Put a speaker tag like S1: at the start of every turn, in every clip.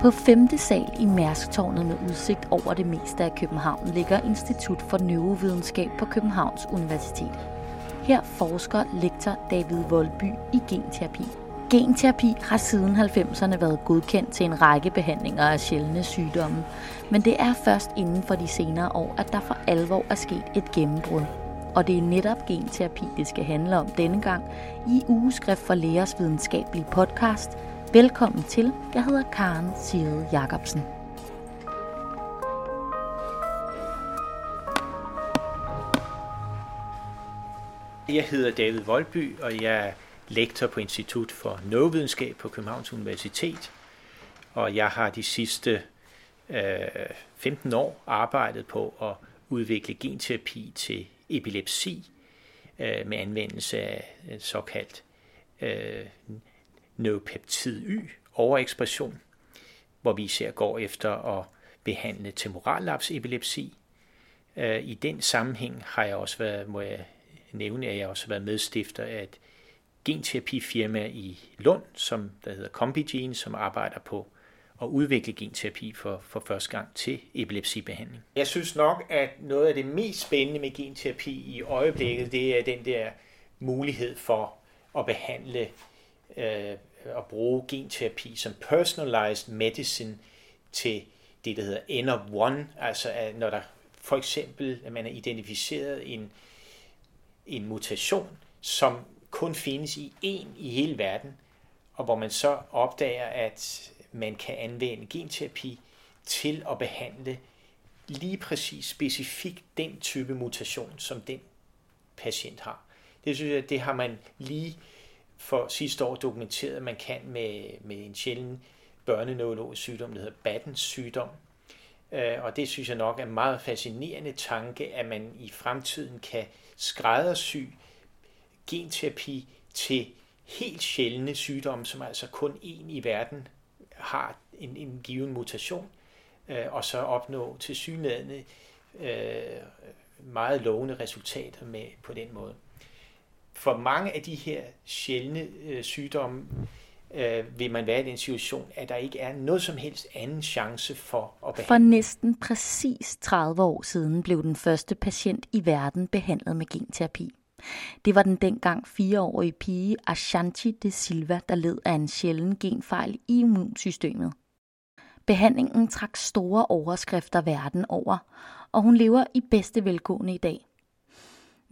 S1: På femte sal i Mærsktårnet med udsigt over det meste af København ligger Institut for Neurovidenskab på Københavns Universitet. Her forsker lektor David Voldby i genterapi. Genterapi har siden 90'erne været godkendt til en række behandlinger af sjældne sygdomme, men det er først inden for de senere år, at der for alvor er sket et gennembrud. Og det er netop genterapi, det skal handle om denne gang i Ugeskrift for Lægers videnskabelige podcast. Velkommen til. Jeg hedder Karen Sirede Jacobsen.
S2: Jeg hedder David Voldby, og jeg er lektor på Institut for Neurovidenskab på Københavns Universitet. Og jeg har de sidste øh, 15 år arbejdet på at udvikle genterapi til epilepsi øh, med anvendelse af såkaldt øh, neuropeptid Y overekspression, hvor vi især går efter at behandle temporallaps epilepsi. Øh, I den sammenhæng har jeg også været, må jeg nævne, at jeg også har været medstifter af et genterapifirma i Lund, som der hedder Combigene, som arbejder på at udvikle genterapi for, for første gang til epilepsibehandling. Jeg synes nok, at noget af det mest spændende med genterapi i øjeblikket, det er den der mulighed for at behandle øh, at bruge genterapi som personalized medicine til det, der hedder N of one, altså når der for eksempel, at man har identificeret en, en mutation, som kun findes i en i hele verden, og hvor man så opdager, at man kan anvende genterapi til at behandle lige præcis specifikt den type mutation, som den patient har. Det synes jeg, det har man lige for sidste år dokumenteret, at man kan med, med en sjælden børneneurologisk sygdom, der hedder Battens sygdom. Øh, og det synes jeg nok er en meget fascinerende tanke, at man i fremtiden kan skræddersy genterapi til helt sjældne sygdomme, som altså kun én i verden har en, en given mutation, øh, og så opnå til synlædende øh, meget lovende resultater med på den måde. For mange af de her sjældne øh, sygdomme øh, vil man være i den situation, at der ikke er noget som helst anden chance for at behandle.
S1: For næsten præcis 30 år siden blev den første patient i verden behandlet med genterapi. Det var den dengang fireårige pige Ashanti de Silva, der led af en sjælden genfejl i immunsystemet. Behandlingen trak store overskrifter verden over, og hun lever i bedste velgående i dag.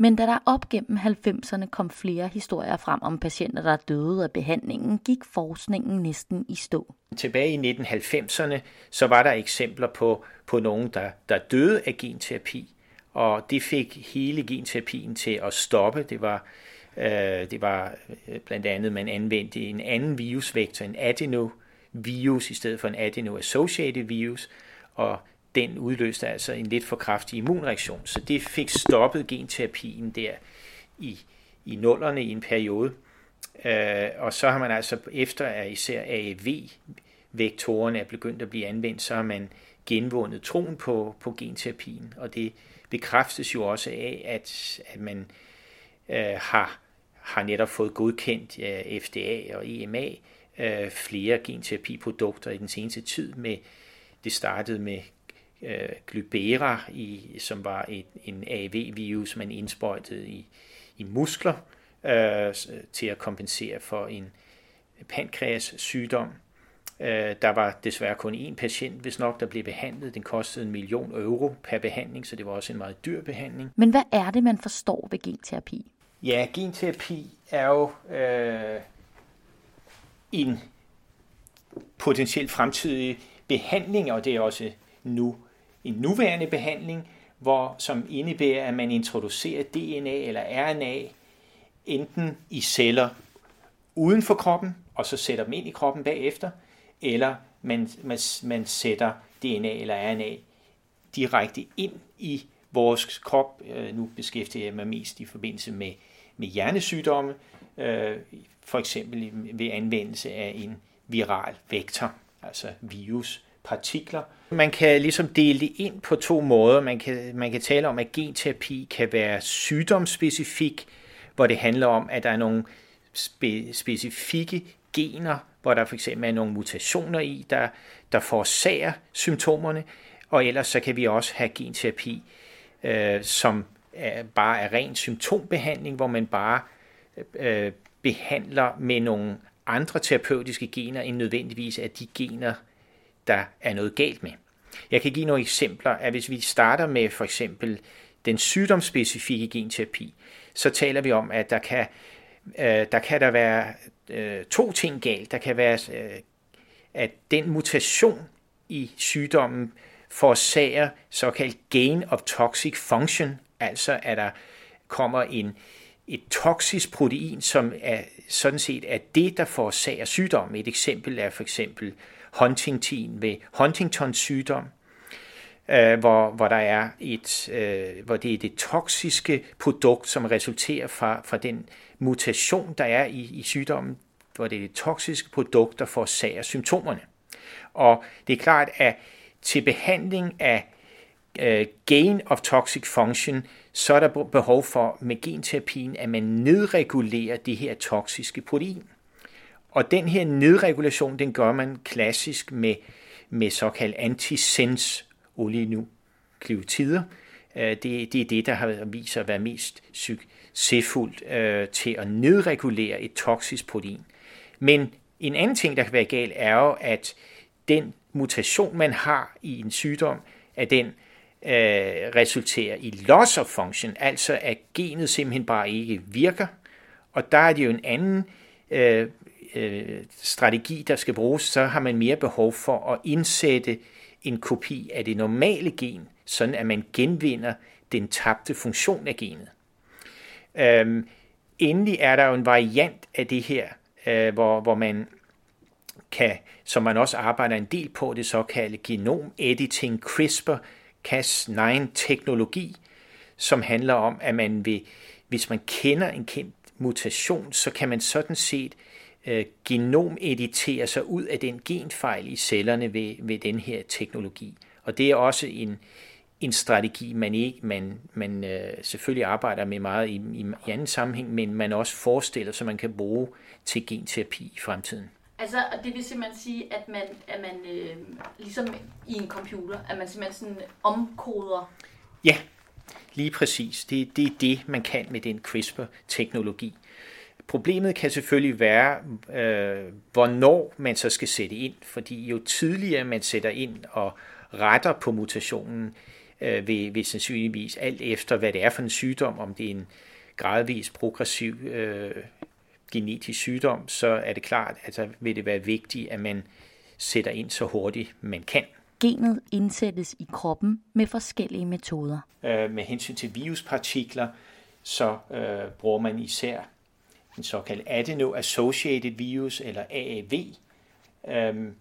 S1: Men da der op gennem 90'erne kom flere historier frem om patienter, der døde af behandlingen, gik forskningen næsten i stå.
S2: Tilbage i 1990'erne, så var der eksempler på, på nogen, der, der døde af genterapi, og det fik hele genterapien til at stoppe. Det var, øh, det var øh, blandt andet, man anvendte en anden virusvektor, en adenovirus, i stedet for en adeno-associated virus, og den udløste altså en lidt for kraftig immunreaktion. Så det fik stoppet genterapien der i, i nullerne i en periode. Øh, og så har man altså, efter at især AAV-vektorerne er begyndt at blive anvendt, så har man genvundet troen på, på genterapien, og det bekræftes jo også af, at, at man øh, har, har netop fået godkendt øh, FDA og EMA øh, flere genterapiprodukter i den seneste tid. Med, det startede med øh, Glybera, i, som var et, en AAV-virus, man indsprøjtede i, i muskler øh, til at kompensere for en pankreas sygdom. Øh, der var desværre kun én patient, hvis nok, der blev behandlet. Den kostede en million euro per behandling, så det var også en meget dyr behandling.
S1: Men hvad er det, man forstår ved genterapi?
S2: Ja, genterapi er jo øh, en potentielt fremtidig behandling, og det er også nu en nuværende behandling, hvor, som indebærer, at man introducerer DNA eller RNA enten i celler uden for kroppen, og så sætter dem ind i kroppen bagefter, eller man, man, man sætter DNA eller RNA direkte ind i vores krop. Øh, nu beskæftiger jeg mig mest i forbindelse med, med hjernesygdomme, øh, for eksempel ved anvendelse af en viral vektor, altså virus, partikler. Man kan ligesom dele det ind på to måder. Man kan, man kan tale om, at genterapi kan være sygdomsspecifik, hvor det handler om, at der er nogle spe, specifikke gener, hvor der for eksempel er nogle mutationer i, der, der forårsager symptomerne, og ellers så kan vi også have genterapi, øh, som er, bare er ren symptombehandling, hvor man bare øh, behandler med nogle andre terapeutiske gener end nødvendigvis at de gener, der er noget galt med. Jeg kan give nogle eksempler, at hvis vi starter med for eksempel den sygdomsspecifikke genterapi, så taler vi om, at der kan, øh, der, kan der være øh, to ting galt. Der kan være, øh, at den mutation i sygdommen forårsager såkaldt gain of toxic function, altså at der kommer en, et toksisk protein, som er sådan set er det, der forårsager sygdommen. Et eksempel er for eksempel Huntington ved Huntingtons sygdom, øh, hvor, hvor der er et, øh, hvor det er det toksiske produkt, som resulterer fra, fra den mutation, der er i, i sygdommen, hvor det er det toksiske produkt, der forårsager symptomerne. Og det er klart, at til behandling af øh, gain of toxic function, så er der behov for med genterapien, at man nedregulerer det her toksiske protein. Og den her nedregulation, den gør man klassisk med, med såkaldt antisens olienukleotider. Øh, det, det er det, der har vist sig at være mest succesfuldt øh, til at nedregulere et toksisk protein. Men en anden ting, der kan være galt, er jo, at den mutation, man har i en sygdom, at den øh, resulterer i loss of function, altså at genet simpelthen bare ikke virker. Og der er det jo en anden øh, øh, strategi, der skal bruges, så har man mere behov for at indsætte en kopi af det normale gen, sådan at man genvinder den tabte funktion af genet. Øhm, endelig er der jo en variant af det her, øh, hvor, hvor man kan, som man også arbejder en del på, det såkaldte genom editing CRISPR-Cas9-teknologi, som handler om, at man vil, hvis man kender en kendt mutation, så kan man sådan set øh, genomeditere sig ud af den genfejl i cellerne ved, ved den her teknologi. Og det er også en, en strategi, man ikke man, man øh, selvfølgelig arbejder med meget i, i, i anden sammenhæng, men man også forestiller sig, man kan bruge til genterapi i fremtiden.
S1: Altså, det vil simpelthen sige, at man, at man øh, ligesom i en computer, at man simpelthen sådan omkoder?
S2: Ja, lige præcis. Det, det er det, man kan med den CRISPR-teknologi. Problemet kan selvfølgelig være, øh, hvornår man så skal sætte ind, fordi jo tidligere man sætter ind og retter på mutationen, øh, vil, vil sandsynligvis alt efter, hvad det er for en sygdom, om det er en gradvis progressiv øh, genetisk sygdom, så er det klart, at så vil det være vigtigt, at man sætter ind så hurtigt man kan.
S1: Genet indsættes i kroppen med forskellige metoder.
S2: Øh, med hensyn til viruspartikler, så øh, bruger man især en såkaldt adeno-associated virus, eller AAV, øhm,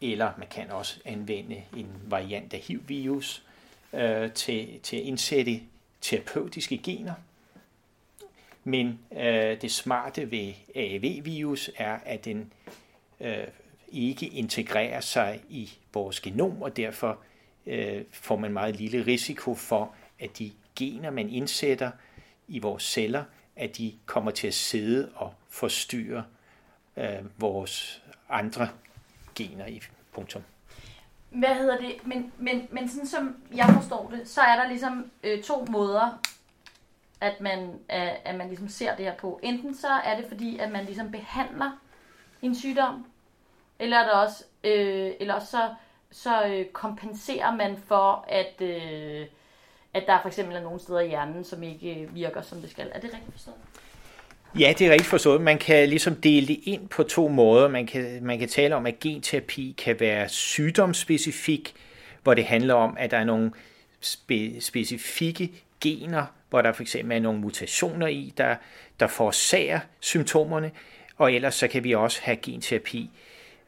S2: eller man kan også anvende en variant af HIV-virus øh, til, til at indsætte terapeutiske gener. Men øh, det smarte ved AAV-virus er, at den øh, ikke integrerer sig i vores genom, og derfor øh, får man meget lille risiko for, at de gener, man indsætter i vores celler, at de kommer til at sidde og forstyrre øh, vores andre gener i punktum.
S1: Hvad hedder det? Men, men, men sådan som jeg forstår det, så er der ligesom øh, to måder, at man, at, at man ligesom ser det her på. Enten så er det fordi, at man ligesom behandler en sygdom, eller er der også, øh, eller også så, så øh, kompenserer man for, at, øh, at der for eksempel er nogle steder i hjernen, som ikke øh, virker, som det skal. Er det rigtigt forstået?
S2: Ja, det er rigtigt forstået. Man kan ligesom dele det ind på to måder. Man kan, man kan tale om, at genterapi kan være sygdomsspecifik, hvor det handler om, at der er nogle spe, specifikke gener, hvor der for eksempel er nogle mutationer i, der, der forårsager symptomerne. Og ellers så kan vi også have genterapi,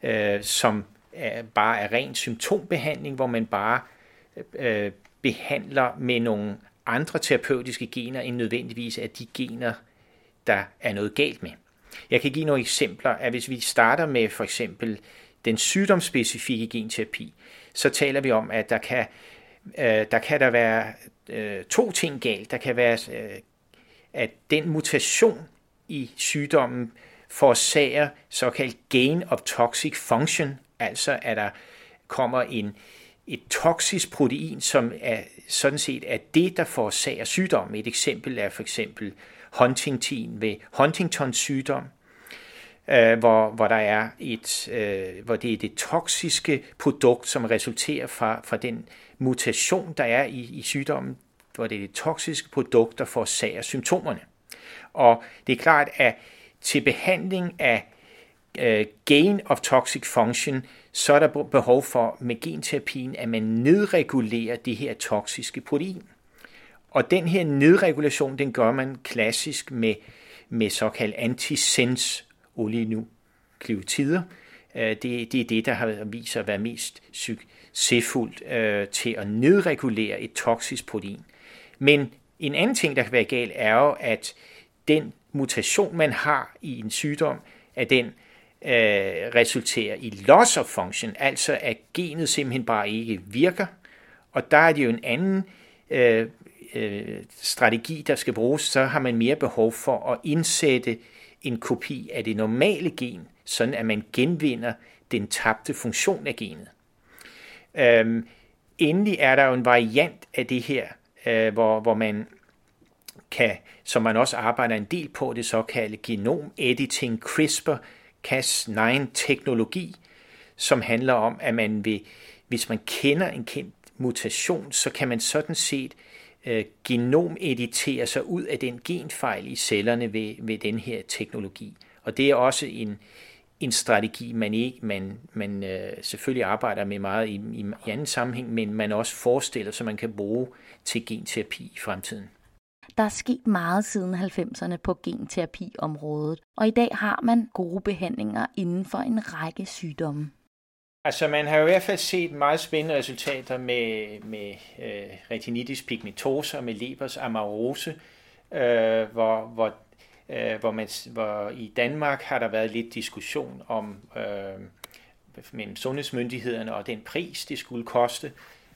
S2: øh, som er, bare er ren symptombehandling, hvor man bare øh, behandler med nogle andre terapeutiske gener end nødvendigvis af de gener, der er noget galt med. Jeg kan give nogle eksempler, at hvis vi starter med for eksempel den sygdomsspecifikke genterapi, så taler vi om, at der kan, øh, der, kan der være øh, to ting galt. Der kan være, øh, at den mutation i sygdommen forårsager såkaldt gain of toxic function, altså at der kommer en, et toksisk protein, som er sådan set er det, der forårsager sygdom. Et eksempel er for eksempel Huntington ved Huntingtons sygdom, øh, hvor, hvor der er et, øh, hvor det er det toksiske produkt, som resulterer fra, fra den mutation, der er i, i sygdommen, hvor det er det toksiske produkt, der forårsager symptomerne. Og det er klart, at til behandling af Øh, gain of toxic function, så er der behov for med genterapien, at man nedregulerer det her toksiske protein. Og den her nedregulation, den gør man klassisk med, med såkaldt antisens olienukleotider. Øh, det, det er det, der har vist sig at være mest succesfuldt uh, til at nedregulere et toksisk protein. Men en anden ting, der kan være galt, er jo, at den mutation, man har i en sygdom, at den øh, resulterer i loss of function, altså at genet simpelthen bare ikke virker. Og der er det jo en anden øh, øh, strategi, der skal bruges, så har man mere behov for at indsætte en kopi af det normale gen, sådan at man genvinder den tabte funktion af genet. Øhm, endelig er der jo en variant af det her, øh, hvor, hvor man kan, som man også arbejder en del på, det såkaldte genom editing Cas9-teknologi, som handler om, at man vil, hvis man kender en kendt mutation, så kan man sådan set øh, genomeditere sig ud af den genfejl i cellerne ved, ved den her teknologi. Og det er også en, en strategi, man, ikke, man, man øh, selvfølgelig arbejder med meget i, i, i anden sammenhæng, men man også forestiller sig, man kan bruge til genterapi i fremtiden.
S1: Der er sket meget siden 90'erne på genterapiområdet, og i dag har man gode behandlinger inden for en række sygdomme.
S2: Altså man har i hvert fald set meget spændende resultater med, med øh, retinitis pigmentosa og med lepers amarose, øh, hvor, hvor, øh, hvor, man, hvor i Danmark har der været lidt diskussion om øh, mellem sundhedsmyndighederne og den pris, det skulle koste.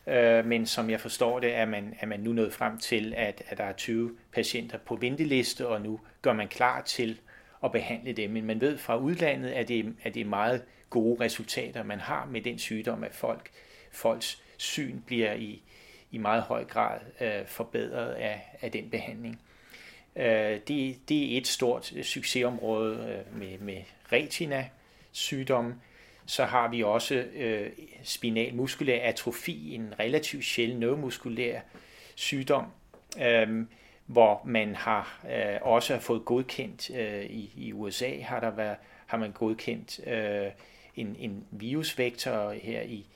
S2: Øh, men som jeg forstår det, er man, er man nu nået frem til, at, at der er 20 patienter på venteliste, og nu gør man klar til at behandle dem. Men man ved fra udlandet, at det, at det er meget gode resultater, man har med den sygdom, at folk, folks syn bliver i, i meget høj grad øh, forbedret af, af den behandling. Øh, det, det er et stort succesområde øh, med, med retina sygdom, så har vi også øh, spinal muskulær atrofi, en relativt sjælden neuromuskulær sygdom, øh, hvor man har øh, også fået godkendt øh, i, i USA har der været har man godkendt øh, en, en virusvektor her i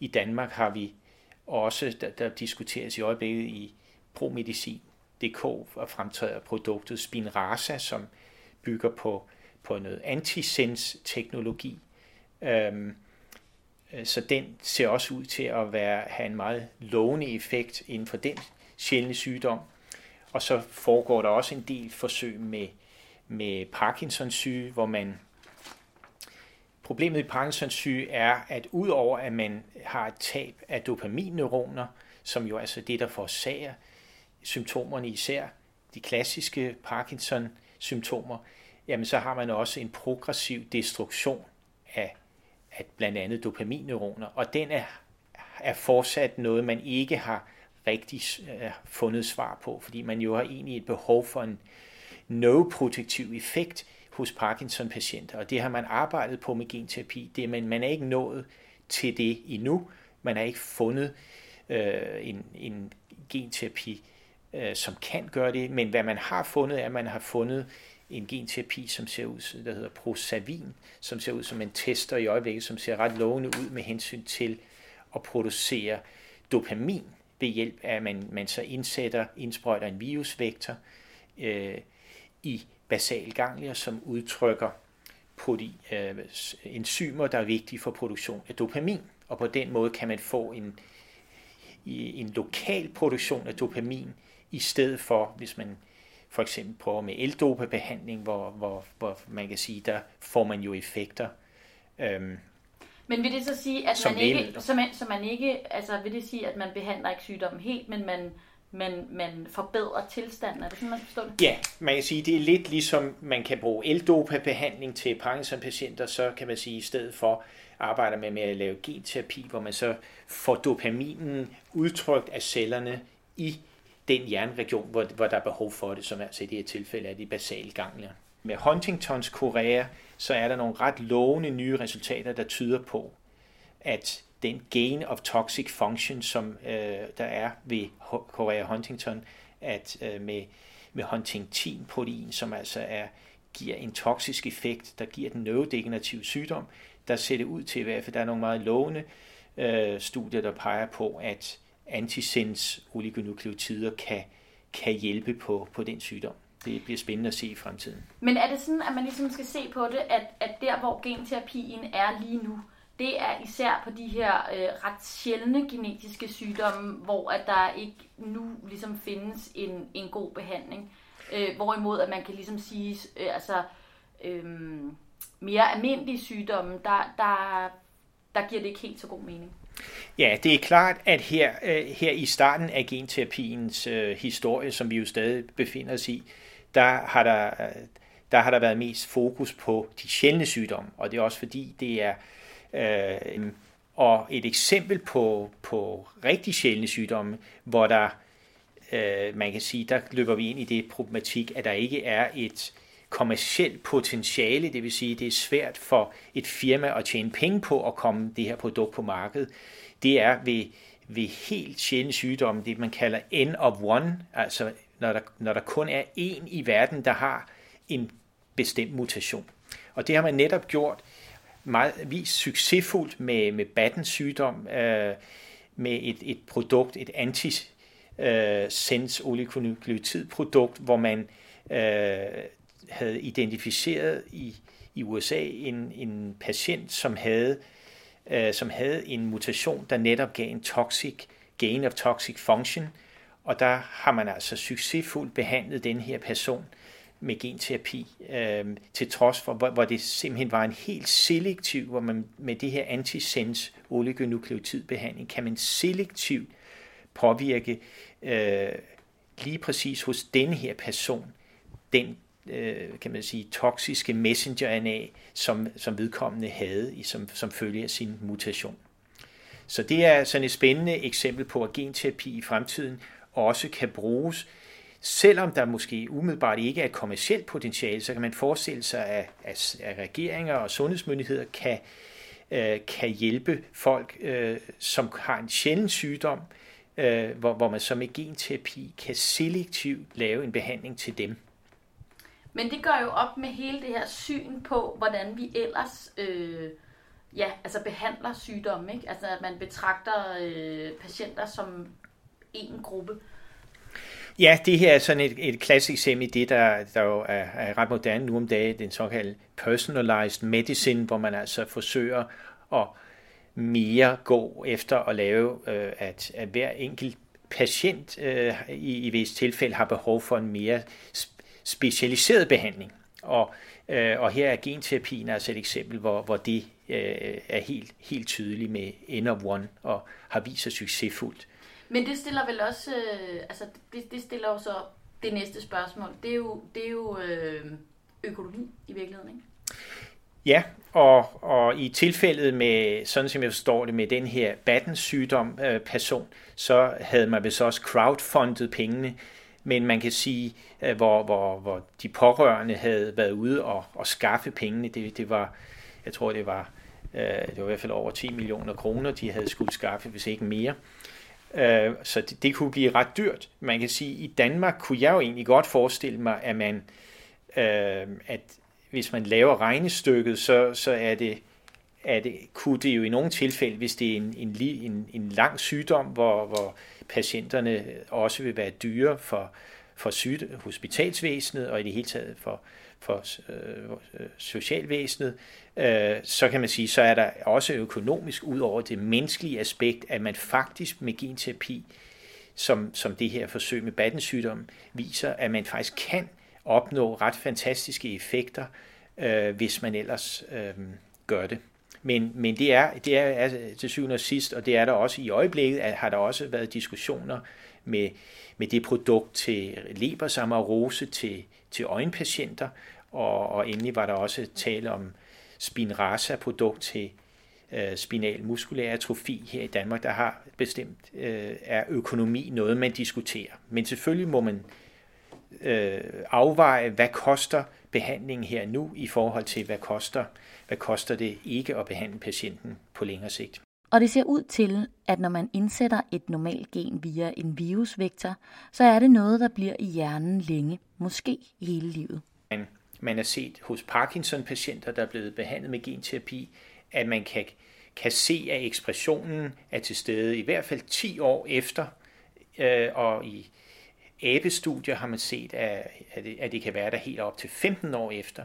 S2: i Danmark har vi også der, der diskuteres i øjeblikket i promedicin.dk og fremtræder produktet Spinraza, som bygger på på noget antisens teknologi, Øhm, øh, så den ser også ud til at være, have en meget lovende effekt inden for den sjældne sygdom. Og så foregår der også en del forsøg med, med Parkinsons syge, hvor man Problemet i Parkinsons syge er, at udover at man har et tab af dopaminneuroner, som jo altså det, der forårsager symptomerne især, de klassiske Parkinson-symptomer, jamen så har man også en progressiv destruktion af at blandt andet dopaminneuroner, og den er, er fortsat noget, man ikke har rigtig øh, fundet svar på, fordi man jo har egentlig et behov for en neuroprotektiv effekt hos Parkinson-patienter, og det har man arbejdet på med genterapi, det, men man er ikke nået til det endnu. Man har ikke fundet øh, en, en genterapi, øh, som kan gøre det, men hvad man har fundet, er, at man har fundet en genterapi, som ser ud, der hedder Prosavin, som ser ud som en tester i øjeblikket, som ser ret lovende ud med hensyn til at producere dopamin ved hjælp af, at man, man så indsætter, indsprøjter en virusvektor øh, i basalganglier, som udtrykker protein, øh, enzymer, der er vigtige for produktion af dopamin. Og på den måde kan man få en, en lokal produktion af dopamin, i stedet for, hvis man for eksempel prøver med eldopebehandling, hvor, hvor, hvor man kan sige, der får man jo effekter. Øhm,
S1: men vil det så sige, at man ikke, så man, så man ikke, altså vil det sige, at man behandler ikke sygdommen helt, men man man, man forbedrer tilstanden. Er det sådan, man forstår det?
S2: Ja, man kan sige, det er lidt ligesom man kan bruge L-dopa-behandling til Parkinson-patienter, så kan man sige, i stedet for arbejder man med at lave genterapi, hvor man så får dopaminen udtrykt af cellerne i den hjerneregion, hvor, hvor der er behov for det, som altså i det her tilfælde er de basale ganglier. Med Huntingtons korea, så er der nogle ret lovende nye resultater, der tyder på, at den gain of toxic function, som øh, der er ved korea Huntington, at øh, med, med huntingtin-protein, som altså er, giver en toksisk effekt, der giver den neurodegenerative sygdom, der ser det ud til i hvert fald, der er nogle meget lovende øh, studier, der peger på, at antisens oligonukleotider kan, kan hjælpe på, på den sygdom. Det bliver spændende at se i fremtiden.
S1: Men er det sådan, at man ligesom skal se på det, at, at der, hvor genterapien er lige nu, det er især på de her øh, ret sjældne genetiske sygdomme, hvor at der ikke nu ligesom findes en, en god behandling. Øh, hvorimod at man kan ligesom sige, øh, altså øh, mere almindelige sygdomme, der, der, der giver det ikke helt så god mening.
S2: Ja, det er klart, at her, øh, her i starten af genterapiens øh, historie, som vi jo stadig befinder os i, der har der, øh, der har der været mest fokus på de sjældne sygdomme, og det er også fordi, det er øh, og et eksempel på, på rigtig sjældne sygdomme, hvor der, øh, man kan sige, der løber vi ind i det problematik, at der ikke er et kommersielt potentiale, det vil sige, det er svært for et firma at tjene penge på at komme det her produkt på markedet. Det er ved, ved helt sjældne sygdomme, det man kalder N of one, altså når der, når der kun er én i verden, der har en bestemt mutation. Og det har man netop gjort meget vist succesfuldt med, med Battens sygdom, øh, med et, et produkt, et antisens oligonukleotidprodukt, hvor man øh, havde identificeret i, i USA en, en patient, som havde, øh, som havde en mutation, der netop gav en toxic, gain of toxic function, og der har man altså succesfuldt behandlet den her person med genterapi, øh, til trods for, hvor, hvor det simpelthen var en helt selektiv, hvor man med det her antisens oligonukleotidbehandling, kan man selektivt påvirke øh, lige præcis hos denne her person, den øh, kan man sige, toksiske messenger-RNA, som, som vedkommende havde i, som, som følge af sin mutation. Så det er sådan et spændende eksempel på, at genterapi i fremtiden også kan bruges, selvom der måske umiddelbart ikke er et kommersielt potentiale, så kan man forestille sig, at, at, at regeringer og sundhedsmyndigheder kan, øh, kan hjælpe folk, øh, som har en sjælden sygdom, øh, hvor, hvor man så med genterapi kan selektivt lave en behandling til dem.
S1: Men det gør jo op med hele det her syn på, hvordan vi ellers øh, ja, altså behandler sygdomme. Ikke? Altså at man betragter øh, patienter som en gruppe.
S2: Ja, det her er sådan et, et klassisk eksempel i det, der, der jo er, er ret moderne nu om dagen, den såkaldte personalized medicine, hvor man altså forsøger at mere gå efter at lave, øh, at, at hver enkelt patient øh, i, i vis tilfælde har behov for en mere specialiseret behandling. Og, øh, og her er genterapien altså et eksempel, hvor, hvor det øh, er helt, helt tydeligt med N of One og har vist sig succesfuldt.
S1: Men det stiller vel også, øh, altså det, det stiller jo så det næste spørgsmål. Det er jo, det er jo øh, økonomi i virkeligheden, ikke?
S2: Ja, og, og i tilfældet med, sådan som jeg forstår det, med den her Battens sygdom øh, person, så havde man vist også crowdfundet pengene, men man kan sige, øh, hvor, hvor, hvor de pårørende havde været ude og, og skaffe pengene, det, det var, jeg tror det var, øh, det var i hvert fald over 10 millioner kroner, de havde skulle skaffe, hvis ikke mere. Øh, så det, det kunne blive ret dyrt. Man kan sige, at i Danmark kunne jeg jo egentlig godt forestille mig, at man, øh, at hvis man laver regnestykket, så, så er det, at det, kunne det jo i nogle tilfælde, hvis det er en, en, en, en lang sygdom, hvor, hvor patienterne også vil være dyre for, for syge, hospitalsvæsenet og i det hele taget for, for øh, socialvæsenet, øh, så kan man sige, så er der også økonomisk ud over det menneskelige aspekt, at man faktisk med genterapi, som, som det her forsøg med battensygdom viser, at man faktisk kan opnå ret fantastiske effekter, øh, hvis man ellers øh, gør det. Men, men det er, det er altså, til syvende og sidst, og det er der også i øjeblikket, at har der også været diskussioner med, med det produkt til lebersamarose til, til øjenpatienter, og, og endelig var der også tale om Spinraza-produkt til øh, spinal muskulær atrofi her i Danmark, der har bestemt øh, er økonomi noget, man diskuterer. Men selvfølgelig må man øh, afveje, hvad koster behandlingen her nu i forhold til, hvad koster, hvad koster det ikke at behandle patienten på længere sigt.
S1: Og det ser ud til, at når man indsætter et normalt gen via en virusvektor, så er det noget, der bliver i hjernen længe, måske hele livet.
S2: Man, man har set hos Parkinson-patienter, der er blevet behandlet med genterapi, at man kan, kan se, at ekspressionen er til stede i hvert fald 10 år efter, øh, og i abestudier har man set, at, at det kan være der helt op til 15 år efter.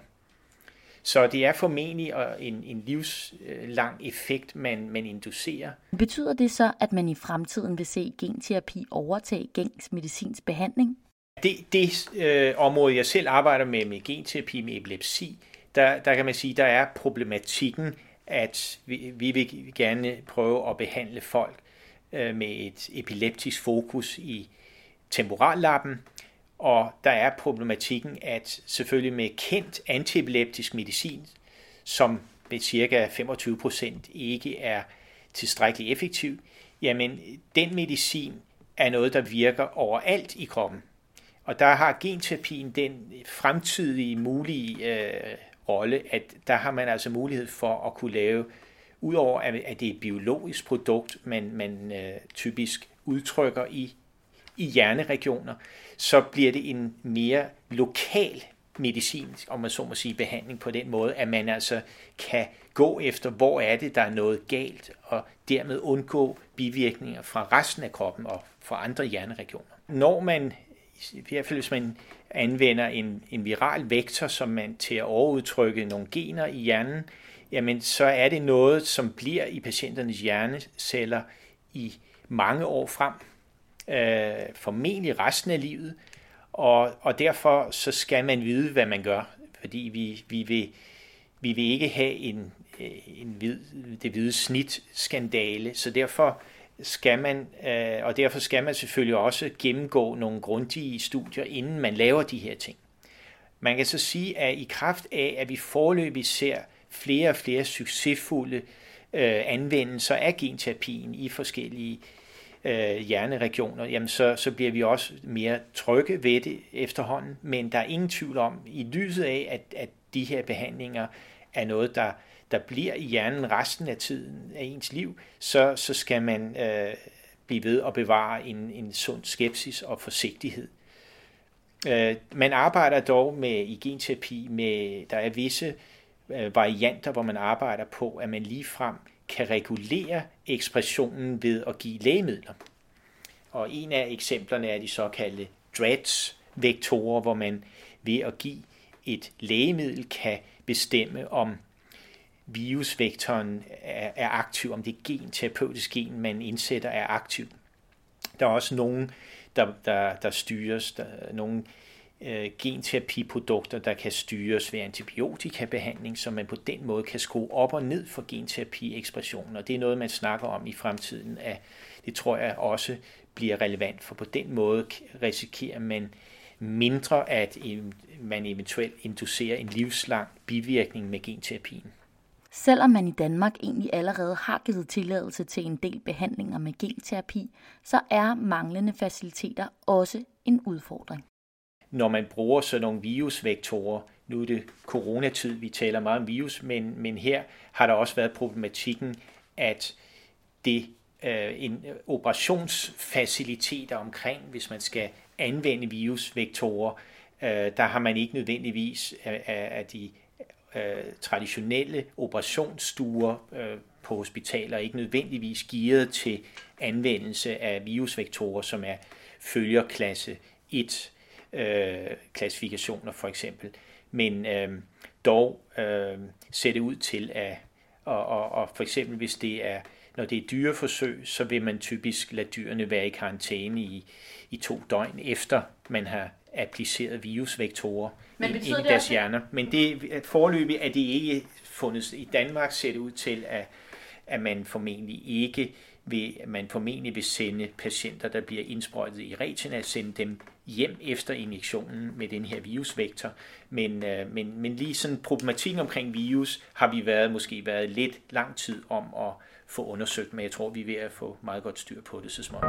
S2: Så det er formentlig en, en livslang effekt, man, man inducerer.
S1: Betyder det så, at man i fremtiden vil se genterapi overtage gængs medicinsk behandling?
S2: Det, det øh, område, jeg selv arbejder med, med genterapi med epilepsi, der, der kan man sige, der er problematikken, at vi, vi vil gerne prøve at behandle folk øh, med et epileptisk fokus i temporallappen, og der er problematikken, at selvfølgelig med kendt antiepileptisk medicin, som ved cirka 25% ikke er tilstrækkeligt effektiv, jamen den medicin er noget, der virker overalt i kroppen. Og der har genterapien den fremtidige mulige øh, rolle, at der har man altså mulighed for at kunne lave, udover at, at det er et biologisk produkt, man, man øh, typisk udtrykker i, i hjerneregioner, så bliver det en mere lokal medicinsk, om man så må sige, behandling på den måde, at man altså kan gå efter, hvor er det, der er noget galt, og dermed undgå bivirkninger fra resten af kroppen og fra andre hjerneregioner. Når man, i hvert fald hvis man anvender en, en viral vektor, som man til at overudtrykke nogle gener i hjernen, jamen så er det noget, som bliver i patienternes hjerneceller i mange år frem, øh, formentlig resten af livet, og, og derfor så skal man vide, hvad man gør, fordi vi, vi, vil, vi vil ikke have en, øh, en hvid, det hvide snit skandale, så derfor skal man, øh, og derfor skal man selvfølgelig også gennemgå nogle grundige studier, inden man laver de her ting. Man kan så sige, at i kraft af, at vi forløbig ser flere og flere succesfulde øh, anvendelser af genterapien i forskellige øh, Øh, hjerneregioner, jamen så, så bliver vi også mere trygge ved det efterhånden. Men der er ingen tvivl om, i lyset af, at, at de her behandlinger er noget, der der bliver i hjernen resten af tiden af ens liv, så, så skal man øh, blive ved at bevare en, en sund skepsis og forsigtighed. Øh, man arbejder dog med i genterapi med, der er visse øh, varianter, hvor man arbejder på, at man lige frem kan regulere ekspressionen ved at give lægemidler. Og en af eksemplerne er de såkaldte DREADS-vektorer, hvor man ved at give et lægemiddel kan bestemme, om virusvektoren er, er aktiv, om det gen, terapeutisk gen, man indsætter, er aktiv. Der er også nogen, der, der, der styres, der nogen øh, genterapiprodukter, der kan styres ved antibiotikabehandling, så man på den måde kan skrue op og ned for genterapiekspressionen. Og det er noget, man snakker om i fremtiden. At det tror jeg også bliver relevant, for på den måde risikerer man mindre, at man eventuelt inducerer en livslang bivirkning med genterapien.
S1: Selvom man i Danmark egentlig allerede har givet tilladelse til en del behandlinger med genterapi, så er manglende faciliteter også en udfordring.
S2: Når man bruger sådan nogle virusvektorer, nu er det coronatid, vi taler meget om virus, men, men her har der også været problematikken, at det øh, en operationsfaciliteter omkring, hvis man skal anvende virusvektorer, øh, der har man ikke nødvendigvis af, af de øh, traditionelle operationsstuer øh, på hospitaler ikke nødvendigvis gearet til anvendelse af virusvektorer, som er følger klasse 1 øh, klassifikationer for eksempel. Men øh, dog øh, ser det ud til at, og, og, og for eksempel hvis det er når det er dyreforsøg, så vil man typisk lade dyrene være i karantæne i, i to døgn efter man har appliceret virusvektorer Men ind i deres hjerner. Men det, forløbig er det ikke fundet. I Danmark ser det ud til, at, at man formentlig ikke vil, man formentlig vil sende patienter, der bliver indsprøjtet i retina, sende dem hjem efter injektionen med den her virusvektor. Men, øh, men, men lige sådan problematikken omkring virus har vi været, måske været lidt lang tid om at få undersøgt, men jeg tror, vi er ved at få meget godt styr på det så småt.